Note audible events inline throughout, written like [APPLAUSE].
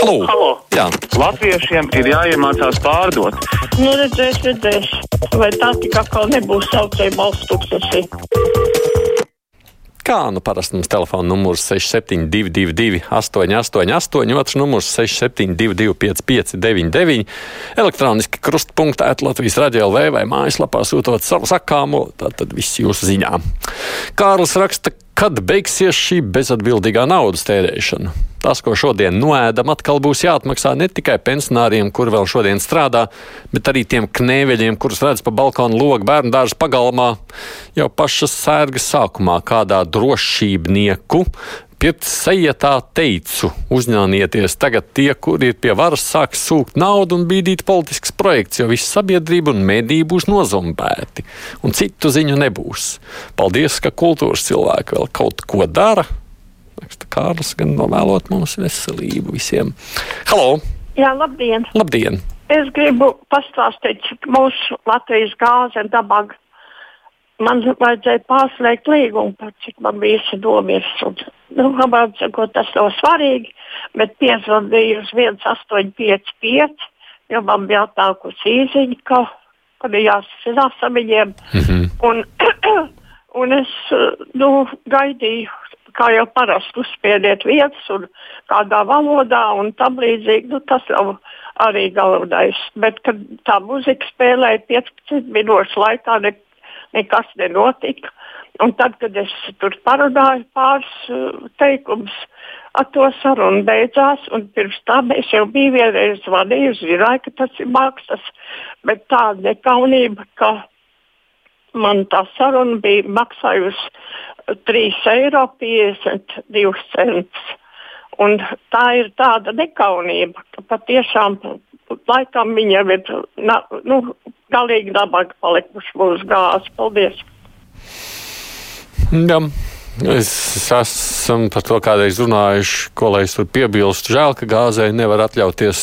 Halo! Halo. Jā. Latviešiem ir jāiemācās pārdot. Nu, redzēs, redzēs. Vai tā tik atkal nebūs saucēja balsts tūkstoši? Kā nu parasti mums telefona numurs 6722, 888, otrs numurs 6722, 559, elektroniski krustpunktā, Latvijas radio LV vai mājaslapā sūtot savu sakāmo, tad viss jūsu ziņā. Kārlis raksta, kad beigsies šī bezatbildīgā naudas tērēšana. Tas, ko šodien noēdam, atkal būs jāatmaksā ne tikai pensionāriem, kur vēl šodien strādā, bet arī tiem knēveļiem, kurus redz pa balkonu logu bērnu dārza pagalmā jau pašas sērgas sākumā kādā drošībnieku. Pirts sejietā teicu, uzņēmieties tagad tie, kuri ir pie varas, sāks sūkt naudu un bīdīt politisks projekts, jo visa sabiedrība un mediji būs nozombēti, un citu ziņu nebūs. Paldies, ka kultūras cilvēki vēl kaut ko dara, raksta Kārlis, gan novēlot mums veselību visiem. Halo! Jā, labdien! Labdien! Es gribu pastāstīt, cik mūsu Latvijas gāze un dabaga. Man vajadzēja pārslēgt līgumu, par cik man bija iesadomies. Nu, sakot, tas nav svarīgi, bet piezvanīju uz 1855, jo man bija atnākusi īziņa, ka, kad ir jāsasinās ar viņiem. Mm -hmm. un, [CLEARS THROAT] un es nu, gaidīju kā jau parasti uzspiediet vietas un kādā valodā un tam līdzīgi. Nu, tas jau arī galvenais. Bet, kad tā muzika spēlēja 15 minūšu laikā, ne, nekas nenotika. Un tad, kad es tur parunāju pāris uh, teikumus, ar to sarunu beidzās. Pirms tam es jau biju vienreiz zvanījusi, zināju, ka tas ir mākslas, bet tā nekaunība, ka man tā saruna bija maksājusi 3,52 eiro. Un tā ir tāda nekaunība, ka patiešām laikam viņam ir na, nu, galīgi nabaga palikuši mūsu gāzi. Paldies! Jā. Es esmu par to kādreiz runājuši, ko lai es tur piebilstu. Žēl, ka gāzei nevar atļauties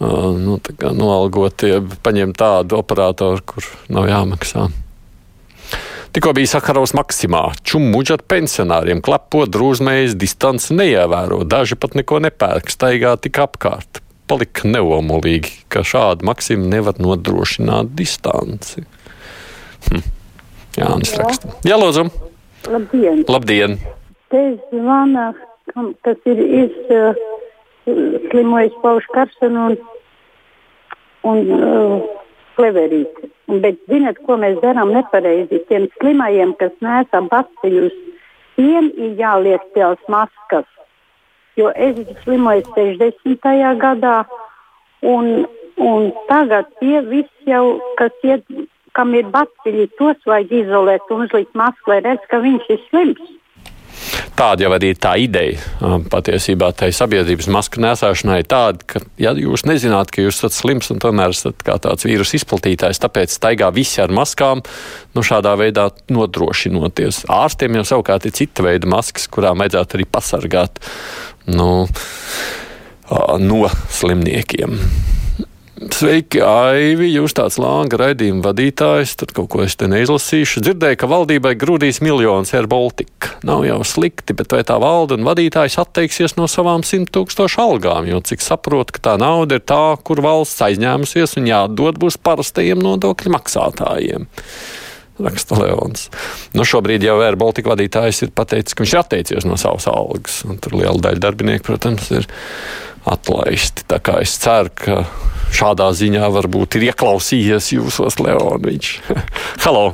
uh, nu, noalgot, paņemt tādu operatoru, kur nav jāmaksā. Tikko bija Sakarovs maksimā, čumuģat pensionāriem, klepo, drūzmējas, distanci neievēro, daži pat neko nepērk, staigā tik apkārt. Palika neomulīgi, ka šāda maksima nevar nodrošināt distanci. Hm. Jā. raksta. Jā, lūdzu. Labdien. Labdien. Te zvana, kas ir izslimojis uh, paušu karsanu un, un uh, kleverīti. Bet zinat, ko mēs darām nepareizi? Tiem slimajiem, kas nesa bakteļus, tiem ir jāliek tās maskas. Jo es slimoju 60. gadā, un, un tagad tie visi jau, kas iet, kam ir bakteļi, tos vajag izolēt un uzlikt masku, lai redz, ka viņš ir slims. Tāda jau arī ir tā ideja. Patiesībā tai sabiedrības masku nesāšanai tāda, ka, ja jūs nezināt, ka jūs esat slims un tomēr esat kā tāds vīrusu izplatītājs, tāpēc staigā visi ar maskām, nu šādā veidā nodrošinoties. Ārstiem jau savukārt ir cita veida maskas, kurām vajadzētu arī pasargāt nu, no slimniekiem. Sveiki, Aivi! Jūs tāds lāga raidījuma vadītājs, tad kaut ko es te neizlasīšu. Dzirdēju, ka valdībai grūdīs miljonus Air Baltica. Nav jau slikti, bet vai tā valde un vadītājs atteiksies no savām simt tūkstošu algām? Jo cik saprotu, ka tā nauda ir tā, kur valsts aizņēmusies un jādod būs parastajiem nodokļu maksātājiem raksta Leons. Nu, šobrīd jau Air Baltica vadītājs ir pateicis, ka viņš ir atteicies no savas algas. Tur liela daļa darbinieku, protams, ir atlaisti. Tā kā es ceru, ka šādā ziņā varbūt ir ieklausījies jūsos Leoniņš. [LAUGHS] Halo!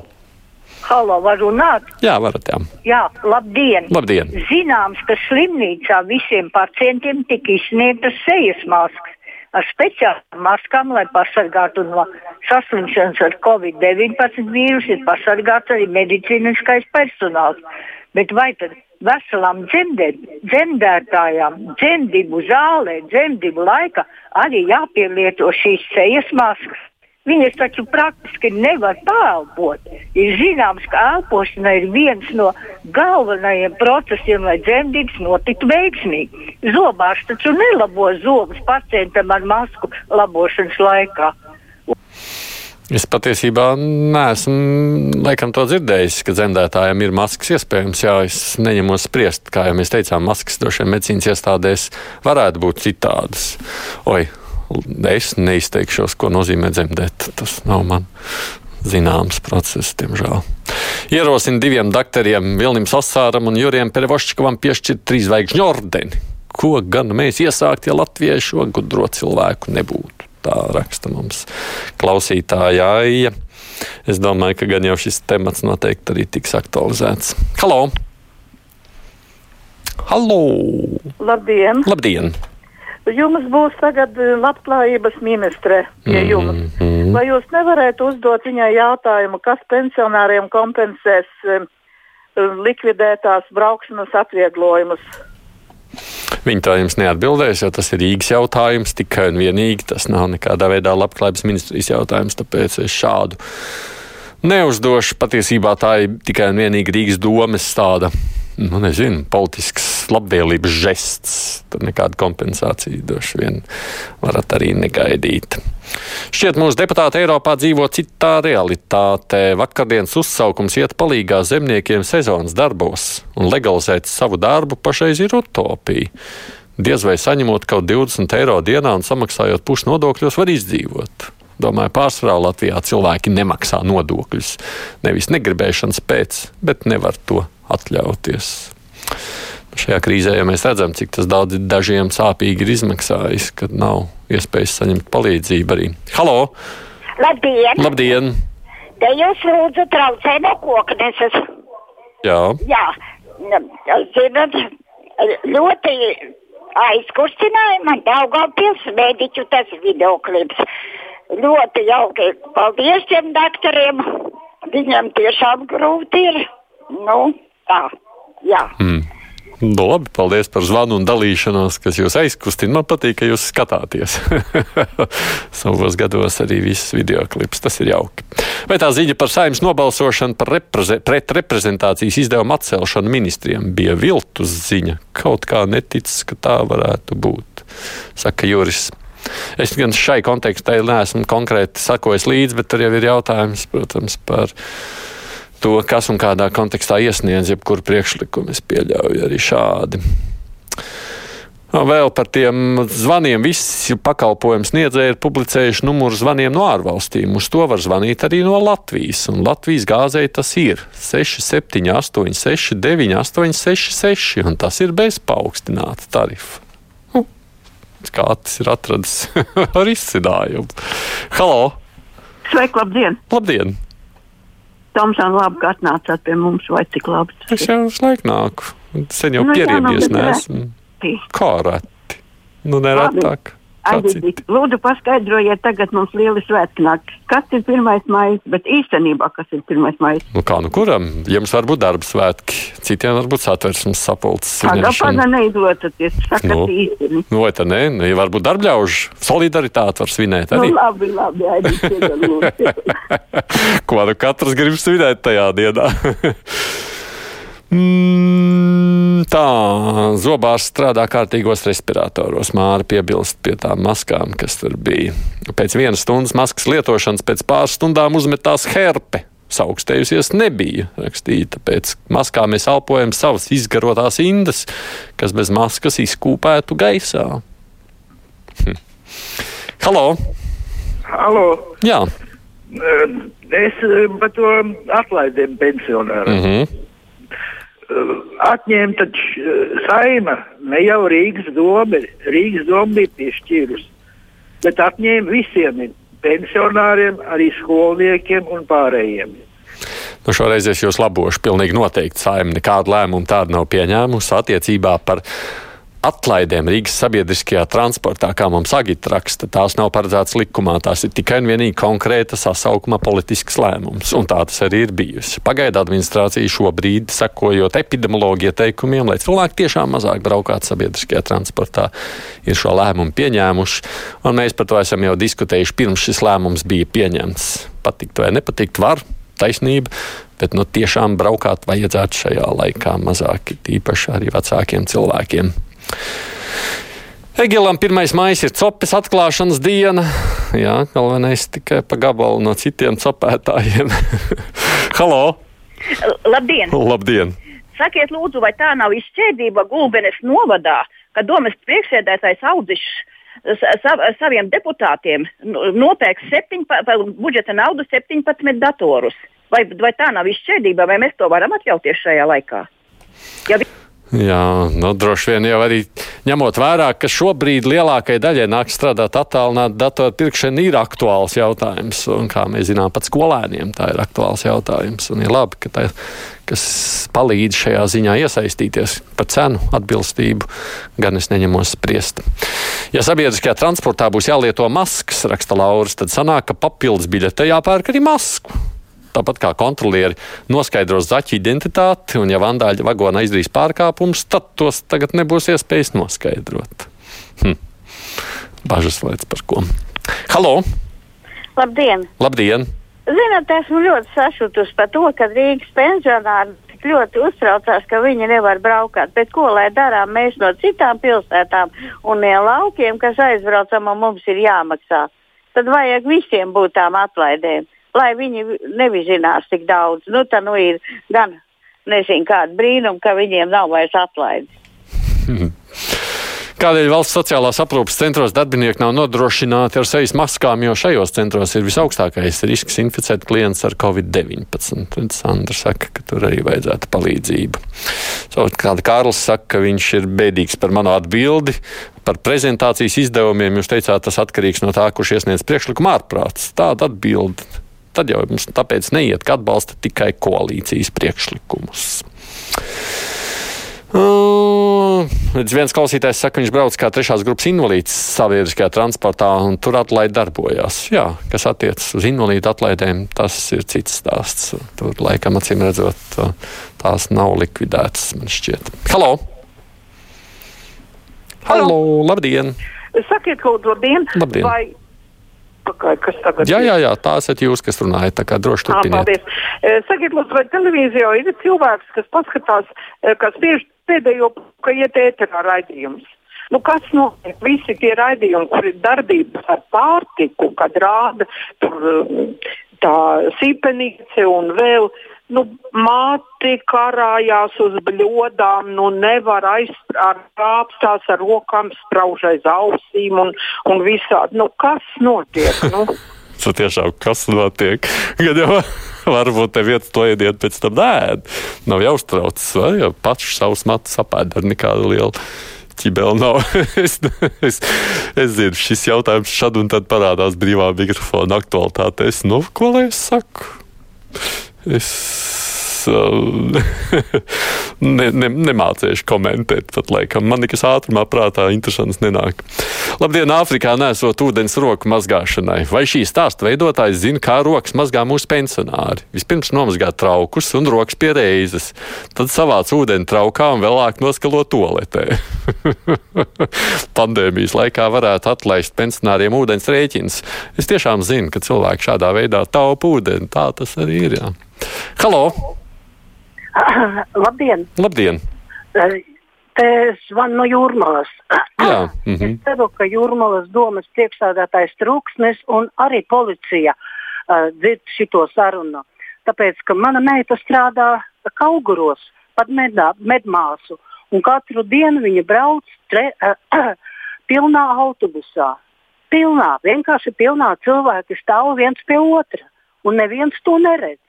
Halo, var runāt? Jā, varat. Jā, jā labdien. labdien. Zināms, ka slimnīcā visiem pacientiem tika izsniegtas sejas maskas ar speciālām maskām, lai pasargātu no saslimšanas ar covid-19 vīrusu, ir pasargāts arī medicīniskais personāls. Bet vai tad veselām dzemdē, dzemdētājām, dzemdību zālē, dzemdību laikā arī jāpielieto šīs sejas maskas? Viņas taču praktiski nevar pārelpot. Ir zināms, ka elpošana ir viens no galvenajiem procesiem, lai dzemdības notiktu veiksmīgi. Zobārsts taču nelabo zobus pacientam ar masku labošanas laikā. Es patiesībā neesmu laikam to dzirdējis, ka dzemdētājiem ir maskas iespējams. Jā, es neņemos spriest, kā jau mēs teicām, maskas droši vien medicīnas iestādēs varētu būt citādas. Oi, es neizteikšos, ko nozīmē dzemdēt. Tas nav man zināms process, diemžēl. Ierosina diviem doktoriem, Vilnim Sasāram un Jurijam Perevošķikovam piešķirt trīs zvaigžņu ordeni. Ko gan mēs iesākt, ja Latvijai šo gudro cilvēku nebūtu? Tā raksta mums klausītājai. Es domāju, ka gan jau šis temats noteikti arī tiks aktualizēts. Halo! Halo! Labdien! Labdien! Jums būs tagad eh, labklājības ministre pie jums. Mm -hmm. Vai jūs nevarētu uzdot viņai jautājumu, kas pensionāriem kompensēs um, likvidētās braukšanas atvieglojumus? Viņi tā jums neatbildēs, jo tas ir Rīgas jautājums tikai un vienīgi. Tas nav nekādā veidā labklājības ministrijas jautājums, tāpēc es šādu neuzdošu. Patiesībā tā ir tikai un vienīgi Rīgas domes tāda, nu, nezinu, politisks labvēlības žests. Tur nekāda kompensācija droši vien varat arī negaidīt. Šķiet, mūsu deputāti Eiropā dzīvo citā realitātē. Vakardienas uzsaukums iet palīgā zemniekiem sezonas darbos un legalizēt savu darbu pašreiz ir utopija. Diez vai saņemot kaut 20 eiro dienā un samaksājot pušu nodokļos, var izdzīvot. Domāju, pārsvarā Latvijā cilvēki nemaksā nodokļus. Nevis negribēšanas pēc, bet nevar to atļauties. Šajā krīzē jau mēs redzam, cik tas daudz dažiem sāpīgi ir izmaksājis, kad nav iespējas saņemt palīdzību arī. Halo! Labdien! Labdien! Te jūs lūdzu traucē no kokneses. Jā. Jā, zinat, ļoti aizkustināja man Daugavpils mediķu tas videoklips. Ļoti jauki. Paldies tiem doktoriem. Viņiem tiešām grūti ir. Nu, tā. Jā. Mm. Nu, labi, paldies par zvanu un dalīšanos, kas jūs aizkustina. Man patīk, ka jūs skatāties. [LAUGHS] Savos gados arī visas video klips. Tas ir jauki. Vai tā ziņa par saimnes nobalsošanu par repreze pret reprezentācijas izdevumu atcelšanu ministriem bija viltus ziņa? Kaut kā neticis, ka tā varētu būt, saka Juris. Es gan šai kontekstā neesmu konkrēti sakojis līdzi, bet tur jau ir jautājums, protams, par to, kas un kādā kontekstā iesniedz jebkuru priekšlikumu. Es pieļauju arī šādi. Vēl par tiem zvaniem. Visi pakalpojumu sniedzēji ir publicējuši numuru zvaniem no ārvalstīm. Uz to var zvanīt arī no Latvijas. Un Latvijas gāzēji tas ir 678, 69, 866, un tas ir bez paaugstināta tarifa. Nu, Kāds ir atradis [LAUGHS] ar izcinājumu? Halo! Sveiki, labdien! Labdien! Tomsāna, labi, ka atnācāt pie mums, vai cik labi. Es jau uz laiku nāku. Sen jau Nu, pieriebies, nu, bet neesmu. reti. Kā reti? Nu, neretāk. Kā Citi. lūdzu, paskaidrojiet, tagad mums lieli nāk. Kas ir pirmais maijs, bet īstenībā kas ir pirmais maijs? Nu, kā nu kuram? Jums var būt darba svētki, citiem var būt satversmes sapulces. Agapāda svinēšana. neizlotaties, sakat Nu. īsteni. Nu, vai tā ne? Nu, ja varbūt darbļaužu solidaritāti var svinēt Nu, arī. labi, labi, aidīt, piedalūs. [LAUGHS] Ko nu katrs grib svinēt tajā dienā? [LAUGHS] Mm, tā, zobārs strādā kārtīgos respiratoros. Māra piebilst pie tām maskām, kas tur bija. Pēc vienas stundas maskas lietošanas pēc pāris stundām uzmetās herpe. Saukstējusies nebija rakstīta. Pēc maskām mēs elpojam savas izgarotās indas, kas bez maskas izkūpētu gaisā. Hm. Halo! Halo, Jā, es par to atlaidiem pensionāriem. mm -hmm. Atņēma taču eh, saima, ne jau Rīgas doma, Rīgas doma bija piešķīrusi, bet atņēma visiem pensionāriem, arī skolniekiem un pārējiem. Nu, šoreiz es jūs labošu. Pilnīgi noteikti saima nekādu lēmumu tādu nav pieņēmusi attiecībā par atlaidēm Rīgas sabiedriskajā transportā, kā mums agita raksta. Tās nav paredzētas likumā, tās ir tikai un vienīgi konkrēta sasaukuma politisks lēmums. Un tā tas arī ir bijusi. Pagaidu administrācija šobrīd, sekojot epidemiologu ieteikumiem, lai cilvēki tiešām mazāk braukātu sabiedriskajā transportā, ir šo lēmumu pieņēmuši. Un mēs par to esam jau diskutējuši pirms šis lēmums bija pieņemts. Patikt vai nepatikt, var taisnība, bet nu, tiešām braukāt vajadzētu šajā laikā mazāk, īpaši arī vecākiem cilvēkiem. Egelam 1. maija ir cepes atklāšanas diena. jā, galvenais tikai pa gabalu no citiem sapētājiem. [LAUGHS] Halo! Labdien! Labdien! Sakiet, lūdzu, vai tā nav izšķērdība Gulbenes novadā, ka domas priekšsēdētājs audzis sav, saviem deputātiem nopērk septiņ, budžeta naudu 17 datorus? Vai, vai tā nav izšķērdība, vai mēs to varam atļauties šajā laikā? Ja vi... Jā, nu, droši vien jau arī ņemot vērā, ka šobrīd lielākajai daļai nāk strādāt attālināti datoru pirkšana ir aktuāls jautājums. Un, kā mēs zinām, pat skolēniem tā ir aktuāls jautājums. Un ir labi, ka tā, kas palīdz šajā ziņā iesaistīties par cenu atbilstību, gan es neņemos spriest. Ja sabiedriskajā transportā būs jālieto maskas, raksta Lauris, tad sanāk, ka papildus biļetē jāpērk arī masku tāpat kā kontrolieri noskaidros zaķu identitāti, un ja vandāļi vagonā izdarīs pārkāpumus, tad tos tagad nebūs iespējas noskaidrot. Hm. Bažas lietas par ko. Halo! Labdien! Labdien! Ziniet, esmu ļoti sašutusi par to, ka Rīgas pensionāri tik ļoti uztraucās, ka viņi nevar braukāt. Bet ko lai darām mēs no citām pilsētām un no laukiem, kas aizbraucam un mums ir jāmaksā? Tad vajag visiem būt tām atlaidēm lai viņi nevizinās tik daudz. Nu, tā nu ir gan nezinu kāda brīnuma, ka viņiem nav vairs atlaides. Kādēļ valsts sociālās aprūpas centros darbinieki nav nodrošināti ar sejas maskām, jo šajos centros ir visaugstākais risks inficēt klientus ar covid-19? Sandra saka, ka tur arī vajadzētu palīdzību. Savukārt Kārlis saka, ka viņš ir bēdīgs par manu atbildi. Par prezentācijas izdevumiem jūs teicāt, tas atkarīgs no tā, kurš iesniedz priekšlikumu ārprāts. Tāda atbilde tad jau mums tāpēc neiet, ka atbalsta tikai koalīcijas priekšlikumus. Uh, viens klausītājs saka, viņš brauc kā trešās grupas invalīds sabiedriskajā transportā, un tur atlaide darbojās. Jā, kas attiecas uz invalīdu atlaidēm, tas ir cits stāsts. Tur laikam, acīm redzot, tās nav likvidētas, man šķiet. Halo! Halo, Halo. labdien! Sakiet, lūdzu, labdien! labdien. Vai atpakaļ, kas tagad jā, jā, jā, tā esat jūs, kas runājat, tā kā droši turpiniet. Paldies. Sakiet, lūdzu, vai televīzijā ir cilvēks, kas paskatās, kas tieši pēdējo, ka iet ēterā raidījums? Nu, kas notiek? Visi tie raidījumi, kur ir darbības ar pārtiku, kad rāda tur tā sīpenīce un vēl. Nu, māte karājās uz bļodām, nu nevar aizsprāpstās ar rokām, sprauž aiz ausīm un, un visādi. Nu, kas notiek? Nu? [LAUGHS] Tas tiešām kas notiek? Gan jau [LAUGHS] varbūt te vietas to iediet, pēc tam nē, nav jāuztraucas, vai jau pats savus matus apēd ar nekādu lielu ķibeli nav. [LAUGHS] es, es, es zinu, šis jautājums šad un tad parādās brīvā mikrofona aktualitātē. Es, nu, ko lai es saku? Es [LAUGHS] ne, ne, nemācīšu komentēt, pat laikam. Man nekas ātrumā prātā interesants nenāk. Labdien, Āfrikā nesot ūdens roku mazgāšanai. Vai šī stāsta veidotājs zina, kā rokas mazgā mūsu pensionāri? Vispirms nomazgā traukus un rokas pie reizes, tad savāc ūdeni traukā un vēlāk noskalo toaletē. [LAUGHS] Pandēmijas laikā varētu atlaist pensionāriem ūdens rēķins. Es tiešām zinu, ka cilvēki šādā veidā taupa ūdeni. Tā tas arī ir. Jā. Halo! [COUGHS] Labdien! Labdien. Te zvanu no jūrmalas. Jā, [COUGHS] mm -hmm. Es ceru, ka jūrmalas domas priekšsādātājs Trūksnes un arī policija uh, dzird šito sarunu. Tāpēc, ka mana meita strādā Kauguros, pat medā, medmāsu, un katru dienu viņa brauc tre, uh, [CLEARS THROAT] pilnā autobusā. Pilnā, vienkārši pilnā cilvēki stāv viens pie otra, un neviens to neredz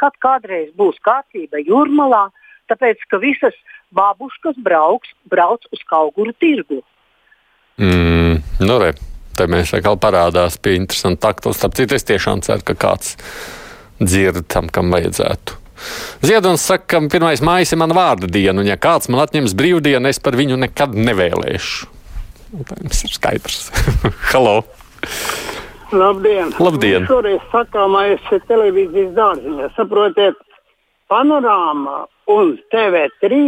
kad kādreiz būs kārtība jūrmalā, tāpēc ka visas babuškas brauks, brauc uz kauguru tirgu. Mm, nu re, te mēs atkal parādās pie interesanta taktos. Starp citu, es tiešām ceru, ka kāds dzird tam, kam vajadzētu. Ziedonis saka, ka pirmais mājas ir mana vārda diena, un ja kāds man atņems brīvdienu, es par viņu nekad nevēlēšu. Tas ir skaidrs. [LAUGHS] Halo! Labdien! Labdien. Šoreiz sakāmais televīzijas dārziņā. Saprotiet, panorāma un TV3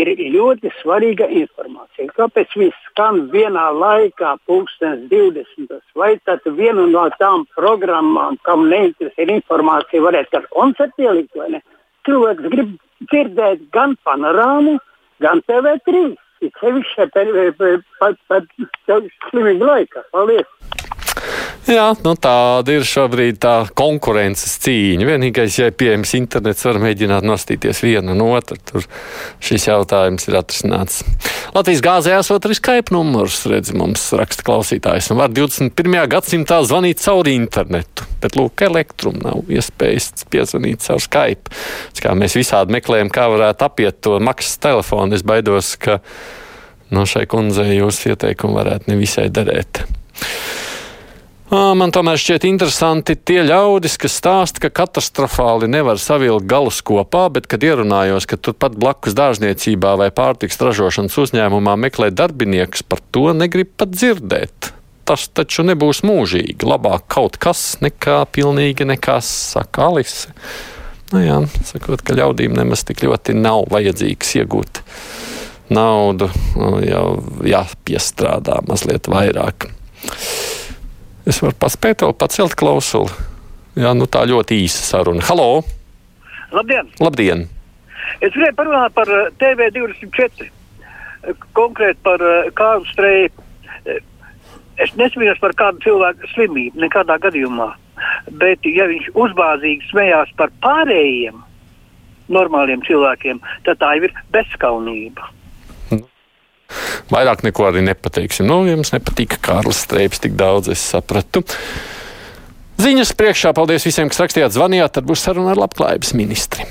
ir ļoti svarīga informācija. Kāpēc viss skan vienā laikā, pulkstenis 20. Vai tad vienu no tām programmām, kam neinteresē informācija, varētu ar koncertu ielikt vai ne? Cilvēks grib dzirdēt gan panorāmu, gan TV3. Ir sevišķi pat slimību laikā. Paldies! Jā, nu tāda ir šobrīd tā konkurences cīņa. Vienīgais, ja ir pieejams internets, var mēģināt nostīties viena no otru. Tur šis jautājums ir atrisināts. Latvijas gāzē esot arī Skype numurs, redz, mums raksta klausītājs, un var 21. gadsimtā zvanīt caur internetu. Bet, lūk, elektrum nav iespējas piezvanīt caur Skype. Kā mēs visādi meklējam, kā varētu apiet to maksas telefonu, es baidos, ka no šai kundzei jūsu ieteikumi varētu nevisai derēt. Man tomēr šķiet interesanti tie ļaudis, kas stāsta, ka katastrofāli nevar savilkt galus kopā, bet, kad ierunājos, ka turpat blakus dārzniecībā vai pārtiks ražošanas uzņēmumā meklē darbiniekus, par to negrib pat dzirdēt. Tas taču nebūs mūžīgi. Labāk kaut kas nekā pilnīgi nekas, saka Alise. Nu jā, sakot, ka ļaudīm nemaz tik ļoti nav vajadzīgs iegūt naudu, nu, jau jāpiestrādā mazliet vairāk. Es varu paspēt vēl pacelt klausuli. Jā, nu tā ļoti īsa saruna. Halo! Labdien! Labdien. Es gribēju parunāt par eh, TV24, konkrēti par eh, kādu streiku. Eh, es nesmējos par kādu cilvēku slimību, nekādā gadījumā. Bet, ja viņš uzbāzīgi smējās par pārējiem normāliem cilvēkiem, tad tā jau ir bezskaunība. Vairāk neko arī nepateiksim. Nu, jums nepatīk Kārlis Streips tik daudz, es sapratu. Ziņas priekšā, paldies visiem, kas rakstījāt, zvanījāt, tad būs saruna ar labklājības ministri.